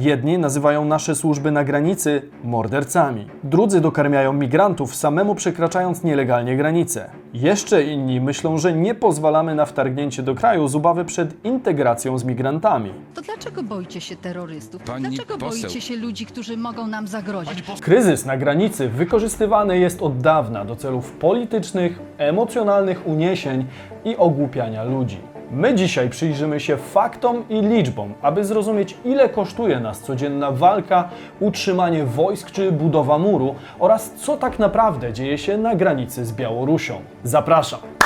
Jedni nazywają nasze służby na granicy mordercami. Drudzy dokarmiają migrantów samemu przekraczając nielegalnie granice. Jeszcze inni myślą, że nie pozwalamy na wtargnięcie do kraju z obawy przed integracją z migrantami. To dlaczego boicie się terrorystów? Pani dlaczego poseł. boicie się ludzi, którzy mogą nam zagrozić? Kryzys na granicy wykorzystywany jest od dawna do celów politycznych, emocjonalnych uniesień i ogłupiania ludzi. My dzisiaj przyjrzymy się faktom i liczbom, aby zrozumieć, ile kosztuje nas codzienna walka, utrzymanie wojsk czy budowa muru oraz co tak naprawdę dzieje się na granicy z Białorusią. Zapraszam!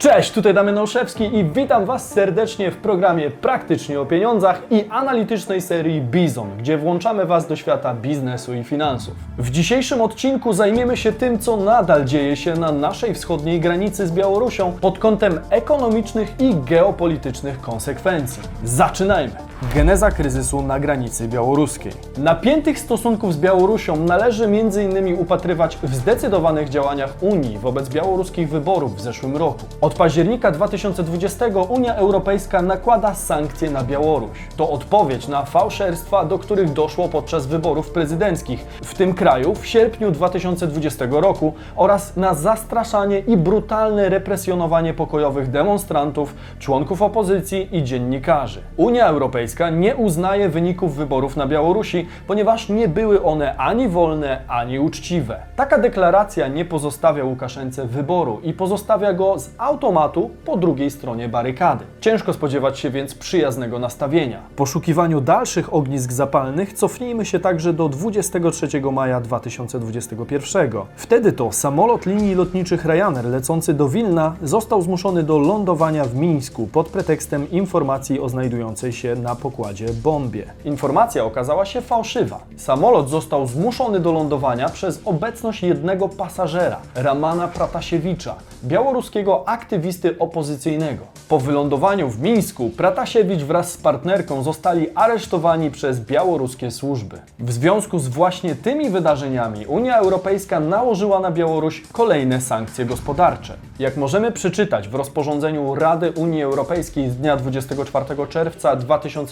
Cześć, tutaj Damian Olszewski i witam Was serdecznie w programie Praktycznie o Pieniądzach i analitycznej serii Bizon, gdzie włączamy Was do świata biznesu i finansów. W dzisiejszym odcinku zajmiemy się tym, co nadal dzieje się na naszej wschodniej granicy z Białorusią pod kątem ekonomicznych i geopolitycznych konsekwencji. Zaczynajmy! Geneza kryzysu na granicy białoruskiej. Napiętych stosunków z Białorusią należy m.in. upatrywać w zdecydowanych działaniach Unii wobec białoruskich wyborów w zeszłym roku. Od października 2020 Unia Europejska nakłada sankcje na Białoruś. To odpowiedź na fałszerstwa, do których doszło podczas wyborów prezydenckich w tym kraju w sierpniu 2020 roku oraz na zastraszanie i brutalne represjonowanie pokojowych demonstrantów, członków opozycji i dziennikarzy. Unia Europejska nie uznaje wyników wyborów na Białorusi, ponieważ nie były one ani wolne, ani uczciwe. Taka deklaracja nie pozostawia Łukaszence wyboru i pozostawia go z automatu po drugiej stronie barykady. Ciężko spodziewać się więc przyjaznego nastawienia. W poszukiwaniu dalszych ognisk zapalnych cofnijmy się także do 23 maja 2021. Wtedy to samolot linii lotniczych Ryanair lecący do Wilna został zmuszony do lądowania w Mińsku pod pretekstem informacji o znajdującej się na pokładzie bombie. Informacja okazała się fałszywa. Samolot został zmuszony do lądowania przez obecność jednego pasażera, Ramana Pratasiewicza, białoruskiego aktywisty opozycyjnego. Po wylądowaniu w Mińsku Pratasiewicz wraz z partnerką zostali aresztowani przez białoruskie służby. W związku z właśnie tymi wydarzeniami Unia Europejska nałożyła na Białoruś kolejne sankcje gospodarcze. Jak możemy przeczytać w rozporządzeniu Rady Unii Europejskiej z dnia 24 czerwca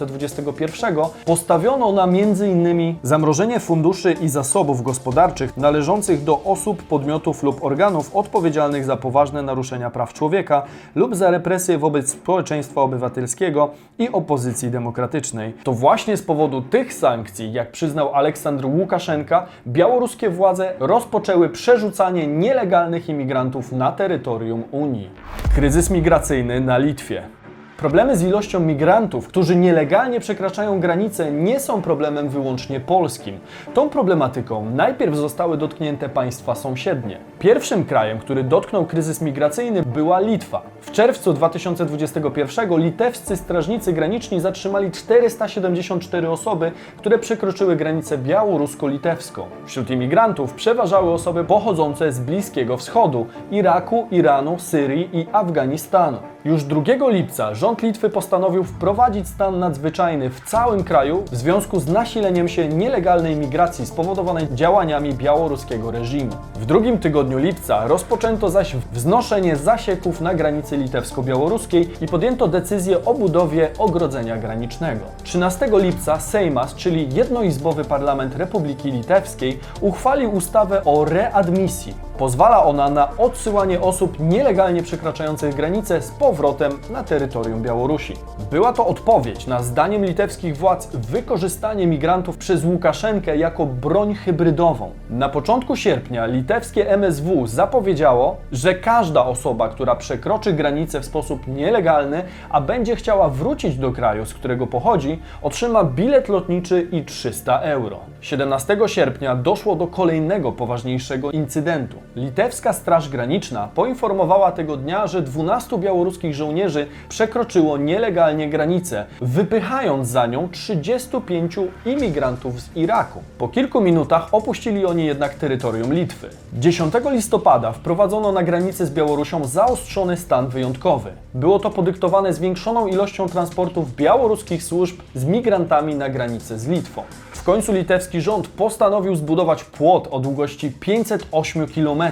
2021 postawiono na m.in. zamrożenie funduszy i zasobów gospodarczych należących do osób, podmiotów lub organów odpowiedzialnych za poważne naruszenia praw człowieka lub za represje wobec społeczeństwa obywatelskiego i opozycji demokratycznej. To właśnie z powodu tych sankcji, jak przyznał Aleksandr Łukaszenka, białoruskie władze rozpoczęły przerzucanie nielegalnych imigrantów na terytorium Unii. Kryzys migracyjny na Litwie. Problemy z ilością migrantów, którzy nielegalnie przekraczają granice, nie są problemem wyłącznie polskim. Tą problematyką najpierw zostały dotknięte państwa sąsiednie. Pierwszym krajem, który dotknął kryzys migracyjny, była Litwa. W czerwcu 2021 litewscy strażnicy graniczni zatrzymali 474 osoby, które przekroczyły granicę białorusko-litewską. Wśród imigrantów przeważały osoby pochodzące z Bliskiego Wschodu, Iraku, Iranu, Syrii i Afganistanu. Już 2 lipca rząd Litwy postanowił wprowadzić stan nadzwyczajny w całym kraju w związku z nasileniem się nielegalnej migracji spowodowanej działaniami białoruskiego reżimu. W drugim tygodniu lipca rozpoczęto zaś wznoszenie zasieków na granicy litewsko-białoruskiej i podjęto decyzję o budowie ogrodzenia granicznego. 13 lipca Sejmas, czyli jednoizbowy parlament Republiki Litewskiej, uchwalił ustawę o readmisji. Pozwala ona na odsyłanie osób nielegalnie przekraczających granicę z powrotem na terytorium Białorusi. Była to odpowiedź na zdaniem litewskich władz wykorzystanie migrantów przez Łukaszenkę jako broń hybrydową. Na początku sierpnia litewskie MSW zapowiedziało, że każda osoba, która przekroczy granicę w sposób nielegalny, a będzie chciała wrócić do kraju, z którego pochodzi, otrzyma bilet lotniczy i 300 euro. 17 sierpnia doszło do kolejnego poważniejszego incydentu. Litewska Straż Graniczna poinformowała tego dnia, że 12 białoruskich żołnierzy przekroczyło nielegalnie granicę, wypychając za nią 35 imigrantów z Iraku. Po kilku minutach opuścili oni jednak terytorium Litwy. 10 listopada wprowadzono na granicy z Białorusią zaostrzony stan wyjątkowy. Było to podyktowane zwiększoną ilością transportów białoruskich służb z migrantami na granicy z Litwą. W końcu litewski rząd postanowił zbudować płot o długości 508 km.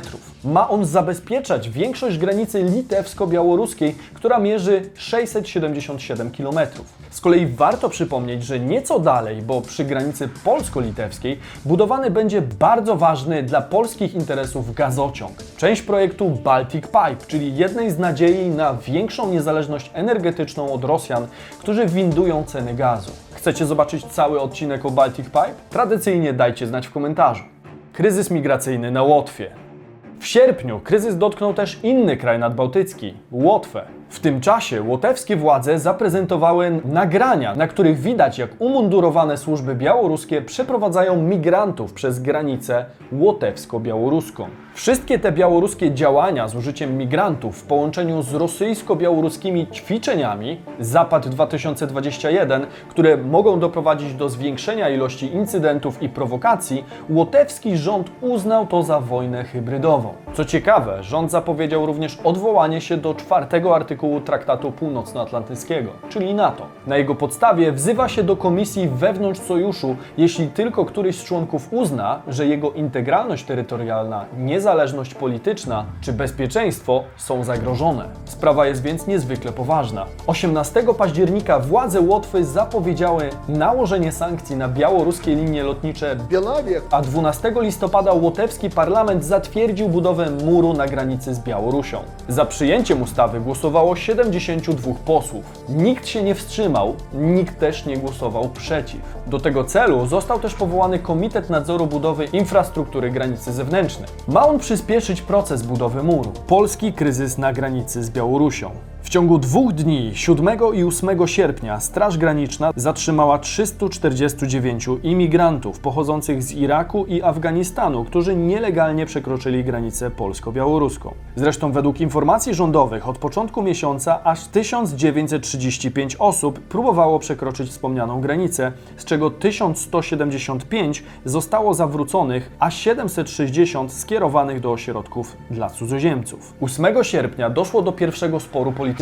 Ma on zabezpieczać większość granicy litewsko-białoruskiej, która mierzy 677 km. Z kolei warto przypomnieć, że nieco dalej, bo przy granicy polsko-litewskiej, budowany będzie bardzo ważny dla polskich interesów gazociąg. Część projektu Baltic Pipe, czyli jednej z nadziei na większą niezależność energetyczną od Rosjan, którzy windują ceny gazu. Chcecie zobaczyć cały odcinek o Baltic Pipe? Tradycyjnie dajcie znać w komentarzu. Kryzys migracyjny na Łotwie. W sierpniu kryzys dotknął też inny kraj nadbałtycki Łotwę. W tym czasie łotewskie władze zaprezentowały nagrania, na których widać, jak umundurowane służby białoruskie przeprowadzają migrantów przez granicę łotewsko-białoruską. Wszystkie te białoruskie działania z użyciem migrantów w połączeniu z rosyjsko-białoruskimi ćwiczeniami Zapad 2021, które mogą doprowadzić do zwiększenia ilości incydentów i prowokacji, łotewski rząd uznał to za wojnę hybrydową. Co ciekawe, rząd zapowiedział również odwołanie się do czwartego artykułu artykułu Traktatu Północnoatlantyckiego, czyli NATO. Na jego podstawie wzywa się do komisji wewnątrz sojuszu, jeśli tylko któryś z członków uzna, że jego integralność terytorialna, niezależność polityczna czy bezpieczeństwo są zagrożone. Sprawa jest więc niezwykle poważna. 18 października władze Łotwy zapowiedziały nałożenie sankcji na białoruskie linie lotnicze Bielawiec, a 12 listopada łotewski parlament zatwierdził budowę muru na granicy z Białorusią. Za przyjęciem ustawy głosowało 72 posłów. Nikt się nie wstrzymał, nikt też nie głosował przeciw. Do tego celu został też powołany Komitet Nadzoru Budowy Infrastruktury Granicy Zewnętrznej. Ma on przyspieszyć proces budowy muru. Polski kryzys na granicy z Białorusią. W ciągu dwóch dni, 7 i 8 sierpnia, Straż Graniczna zatrzymała 349 imigrantów pochodzących z Iraku i Afganistanu, którzy nielegalnie przekroczyli granicę polsko-białoruską. Zresztą według informacji rządowych od początku miesiąca aż 1935 osób próbowało przekroczyć wspomnianą granicę, z czego 1175 zostało zawróconych, a 760 skierowanych do ośrodków dla cudzoziemców. 8 sierpnia doszło do pierwszego sporu politycznego.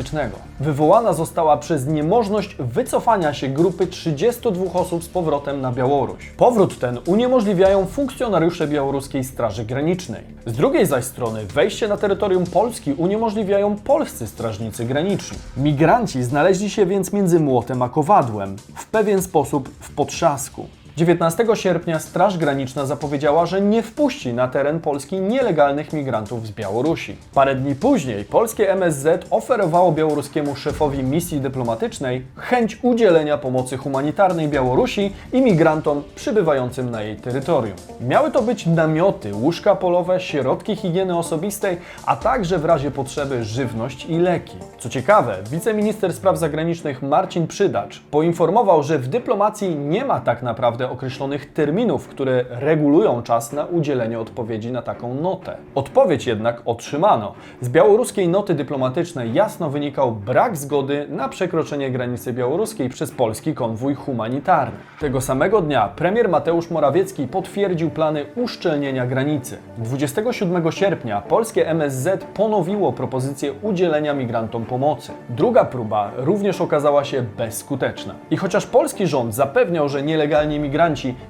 Wywołana została przez niemożność wycofania się grupy 32 osób z powrotem na Białoruś. Powrót ten uniemożliwiają funkcjonariusze białoruskiej Straży Granicznej. Z drugiej zaś strony wejście na terytorium Polski uniemożliwiają polscy strażnicy graniczni. Migranci znaleźli się więc między młotem a kowadłem, w pewien sposób w potrzasku. 19 sierpnia Straż Graniczna zapowiedziała, że nie wpuści na teren Polski nielegalnych migrantów z Białorusi. Parę dni później polskie MSZ oferowało białoruskiemu szefowi misji dyplomatycznej chęć udzielenia pomocy humanitarnej Białorusi i migrantom przybywającym na jej terytorium. Miały to być namioty, łóżka polowe, środki higieny osobistej, a także w razie potrzeby żywność i leki. Co ciekawe, wiceminister spraw zagranicznych Marcin Przydacz poinformował, że w dyplomacji nie ma tak naprawdę określonych terminów, które regulują czas na udzielenie odpowiedzi na taką notę. Odpowiedź jednak otrzymano. Z białoruskiej noty dyplomatycznej jasno wynikał brak zgody na przekroczenie granicy białoruskiej przez polski konwój humanitarny. Tego samego dnia premier Mateusz Morawiecki potwierdził plany uszczelnienia granicy. 27 sierpnia polskie MSZ ponowiło propozycję udzielenia migrantom pomocy. Druga próba również okazała się bezskuteczna. I chociaż polski rząd zapewniał, że nielegalni migranci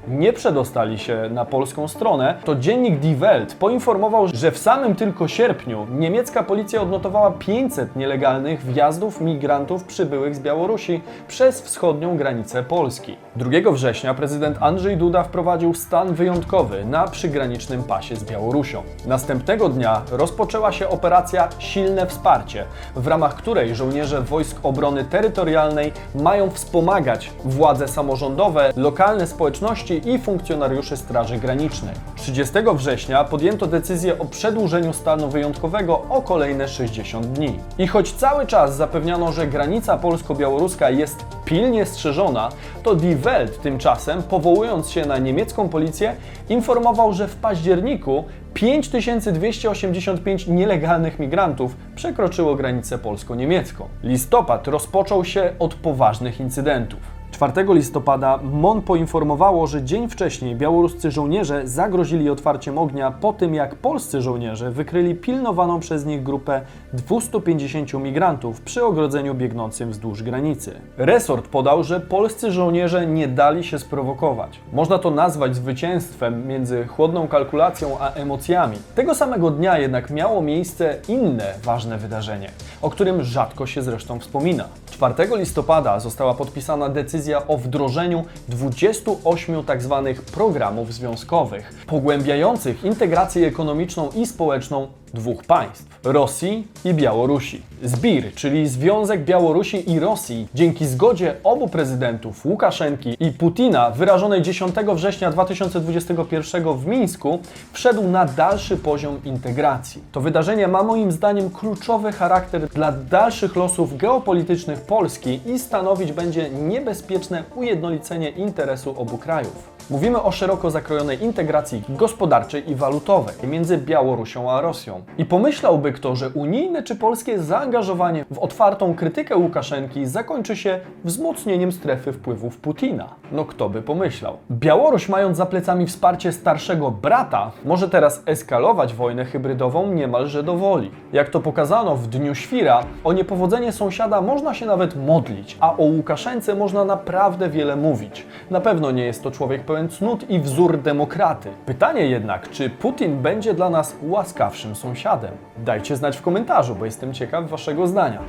nie przedostali się na polską stronę, to dziennik Die Welt poinformował, że w samym tylko sierpniu niemiecka policja odnotowała 500 nielegalnych wjazdów migrantów przybyłych z Białorusi przez wschodnią granicę Polski. 2 września prezydent Andrzej Duda wprowadził stan wyjątkowy na przygranicznym pasie z Białorusią. Następnego dnia rozpoczęła się operacja Silne Wsparcie, w ramach której żołnierze Wojsk Obrony Terytorialnej mają wspomagać władze samorządowe, lokalne społeczności i funkcjonariuszy Straży Granicznej. 30 września podjęto decyzję o przedłużeniu stanu wyjątkowego o kolejne 60 dni. I choć cały czas zapewniano, że granica polsko-białoruska jest pilnie strzeżona, to Die Welt tymczasem, powołując się na niemiecką policję, informował, że w październiku 5285 nielegalnych migrantów przekroczyło granicę polsko-niemiecką. Listopad rozpoczął się od poważnych incydentów. 4 listopada MON poinformowało, że dzień wcześniej białoruscy żołnierze zagrozili otwarciem ognia po tym, jak polscy żołnierze wykryli pilnowaną przez nich grupę 250 migrantów przy ogrodzeniu biegnącym wzdłuż granicy. Resort podał, że polscy żołnierze nie dali się sprowokować. Można to nazwać zwycięstwem między chłodną kalkulacją a emocjami. Tego samego dnia jednak miało miejsce inne ważne wydarzenie, o którym rzadko się zresztą wspomina. 4 listopada została podpisana decyzja o wdrożeniu 28 tzw. tak programów związkowych, pogłębiających integrację ekonomiczną i społeczną dwóch państw Rosji i Białorusi. Zbir, czyli Związek Białorusi i Rosji, dzięki zgodzie obu prezydentów Łukaszenki i Putina, wyrażonej 10 września 2021 w Mińsku, wszedł na dalszy poziom integracji. To wydarzenie ma moim zdaniem kluczowy charakter dla dalszych losów geopolitycznych Polski i stanowić będzie niebezpieczne ujednolicenie interesu obu krajów. Mówimy o szeroko zakrojonej integracji gospodarczej i walutowej między Białorusią a Rosją. I pomyślałby kto, że unijne czy polskie zaangażowanie w otwartą krytykę Łukaszenki zakończy się wzmocnieniem strefy wpływów Putina. No kto by pomyślał? Białoruś, mając za plecami wsparcie starszego brata, może teraz eskalować wojnę hybrydową niemalże do woli. Jak to pokazano w Dniu Świra, o niepowodzenie sąsiada można się nawet modlić, a o Łukaszence można naprawdę wiele mówić. Na pewno nie jest to człowiek pełen cnót i wzór demokraty. Pytanie jednak, czy Putin będzie dla nas łaskawszym sąsiadem? Dajcie znać w komentarzu, bo jestem ciekaw Waszego zdania.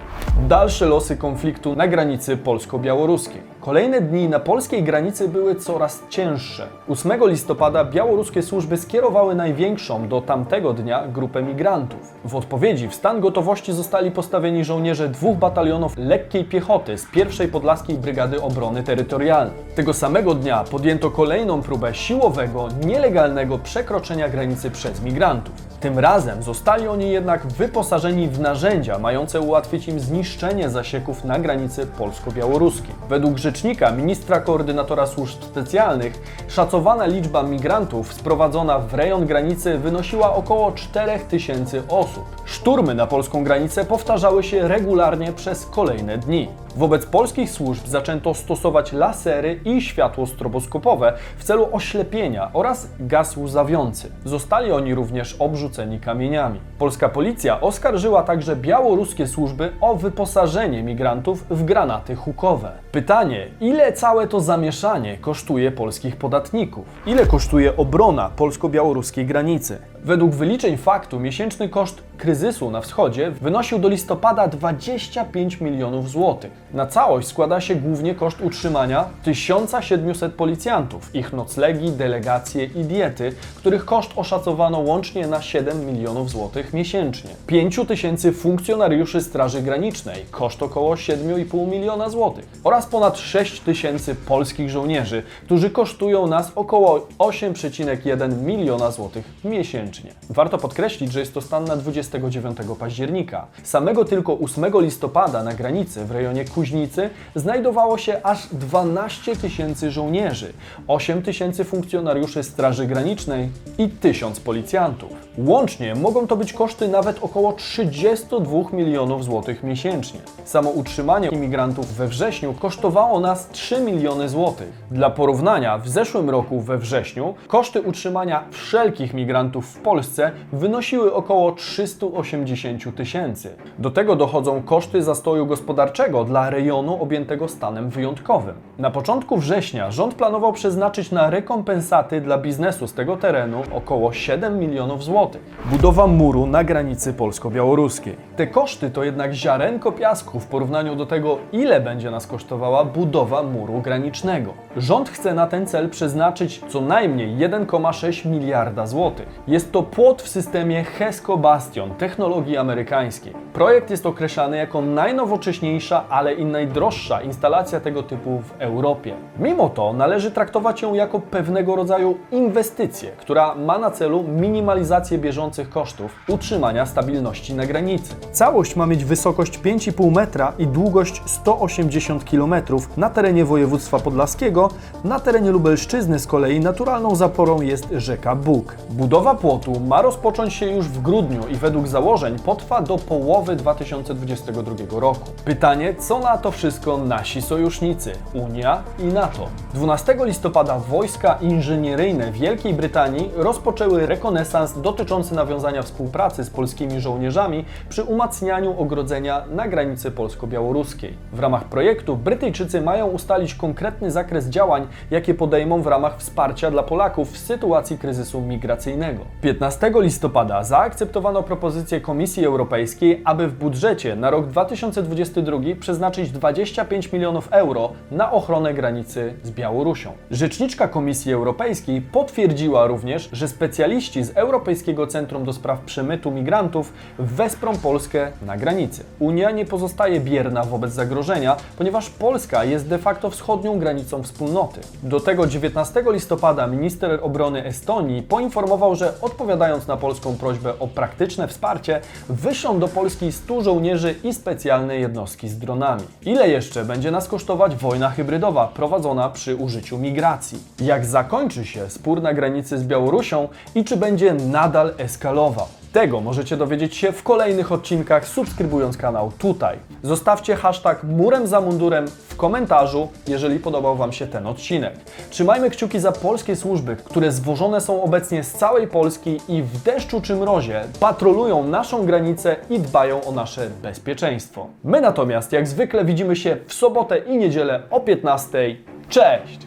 Dalsze losy konfliktu na granicy polsko-białoruskiej. Kolejne dni na polskiej granicy były coraz cięższe. 8 listopada białoruskie służby skierowały największą do tamtego dnia grupę migrantów. W odpowiedzi w stan gotowości zostali postawieni żołnierze dwóch batalionów lekkiej piechoty z pierwszej Podlaskiej Brygady Obrony Terytorialnej. Tego samego dnia podjęto kolejną próbę siłowego, nielegalnego przekroczenia granicy przez migrantów. Tym razem zostali oni jednak wyposażeni w narzędzia mające ułatwić im zniszczenie zasieków na granicy polsko-białoruskiej. Według rzecznika ministra koordynatora służb specjalnych szacowana liczba migrantów sprowadzona w rejon granicy wynosiła około 4000 osób. Szturmy na polską granicę powtarzały się regularnie przez kolejne dni. Wobec polskich służb zaczęto stosować lasery i światło stroboskopowe w celu oślepienia oraz gaz łzawiący. Zostali oni również obrzuceni kamieniami. Polska policja oskarżyła także białoruskie służby o wyposażenie migrantów w granaty hukowe. Pytanie, ile całe to zamieszanie kosztuje polskich podatników? Ile kosztuje obrona polsko-białoruskiej granicy? Według wyliczeń faktu miesięczny koszt kryzysu na wschodzie wynosił do listopada 25 milionów złotych. Na całość składa się głównie koszt utrzymania 1700 policjantów, ich noclegi, delegacje i diety, których koszt oszacowano łącznie na 7 milionów złotych miesięcznie. 5 tysięcy funkcjonariuszy Straży Granicznej, koszt około 7,5 miliona złotych oraz ponad 6 tysięcy polskich żołnierzy, którzy kosztują nas około 8,1 miliona złotych miesięcznie. Warto podkreślić, że jest to stan na 29 października. Samego tylko 8 listopada na granicy w rejonie Kuźnicy znajdowało się aż 12 tysięcy żołnierzy, 8 tysięcy funkcjonariuszy Straży Granicznej i 1000 policjantów. Łącznie mogą to być koszty nawet około 32 milionów złotych miesięcznie. Samo utrzymanie imigrantów we wrześniu kosztowało nas 3 miliony złotych. Dla porównania, w zeszłym roku we wrześniu koszty utrzymania wszelkich migrantów w Polsce wynosiły około 380 tysięcy. Do tego dochodzą koszty zastoju gospodarczego dla rejonu objętego stanem wyjątkowym. Na początku września rząd planował przeznaczyć na rekompensaty dla biznesu z tego terenu około 7 milionów złotych. Budowa muru na granicy polsko-białoruskiej. Te koszty to jednak ziarenko piasku w porównaniu do tego, ile będzie nas kosztowała budowa muru granicznego. Rząd chce na ten cel przeznaczyć co najmniej 1,6 miliarda złotych. Jest to płot w systemie HESCO Bastion technologii amerykańskiej. Projekt jest określany jako najnowocześniejsza, ale i najdroższa instalacja tego typu w Europie. Mimo to należy traktować ją jako pewnego rodzaju inwestycję, która ma na celu minimalizację bieżących kosztów utrzymania stabilności na granicy. Całość ma mieć wysokość 5,5 metra i długość 180 km na terenie województwa podlaskiego, na terenie Lubelszczyzny z kolei naturalną zaporą jest rzeka Bóg. Budowa płotu pilotu ma rozpocząć się już w grudniu i według założeń potrwa do połowy 2022 roku. Pytanie, co na to wszystko nasi sojusznicy, Unia i NATO? 12 listopada wojska inżynieryjne Wielkiej Brytanii rozpoczęły rekonesans dotyczący nawiązania współpracy z polskimi żołnierzami przy umacnianiu ogrodzenia na granicy polsko-białoruskiej. W ramach projektu Brytyjczycy mają ustalić konkretny zakres działań, jakie podejmą w ramach wsparcia dla Polaków w sytuacji kryzysu migracyjnego. 15 listopada zaakceptowano propozycję Komisji Europejskiej, aby w budżecie na rok 2022 przeznaczyć 25 milionów euro na ochronę granicy z Białorusią. Rzeczniczka Komisji Europejskiej potwierdziła również, że specjaliści z Europejskiego Centrum do Spraw Przemytu Migrantów wesprą Polskę na granicy. Unia nie pozostaje bierna wobec zagrożenia, ponieważ Polska jest de facto wschodnią granicą wspólnoty. Do tego 19 listopada minister obrony Estonii poinformował, że odpowiadając na polską prośbę o praktyczne wsparcie, wyślą do Polski 100 żołnierzy i specjalne jednostki z dronami. Ile jeszcze będzie nas kosztować wojna hybrydowa prowadzona przy użyciu migracji? Jak zakończy się spór na granicy z Białorusią i czy będzie nadal eskalował? Tego możecie dowiedzieć się w kolejnych odcinkach, subskrybując kanał tutaj. Zostawcie hashtag murem za mundurem w komentarzu, jeżeli podobał Wam się ten odcinek. Trzymajmy kciuki za polskie służby, które zwożone są obecnie z całej Polski i w deszczu czy mrozie patrolują naszą granicę i dbają o nasze bezpieczeństwo. My natomiast, jak zwykle, widzimy się w sobotę i niedzielę o 15. Cześć!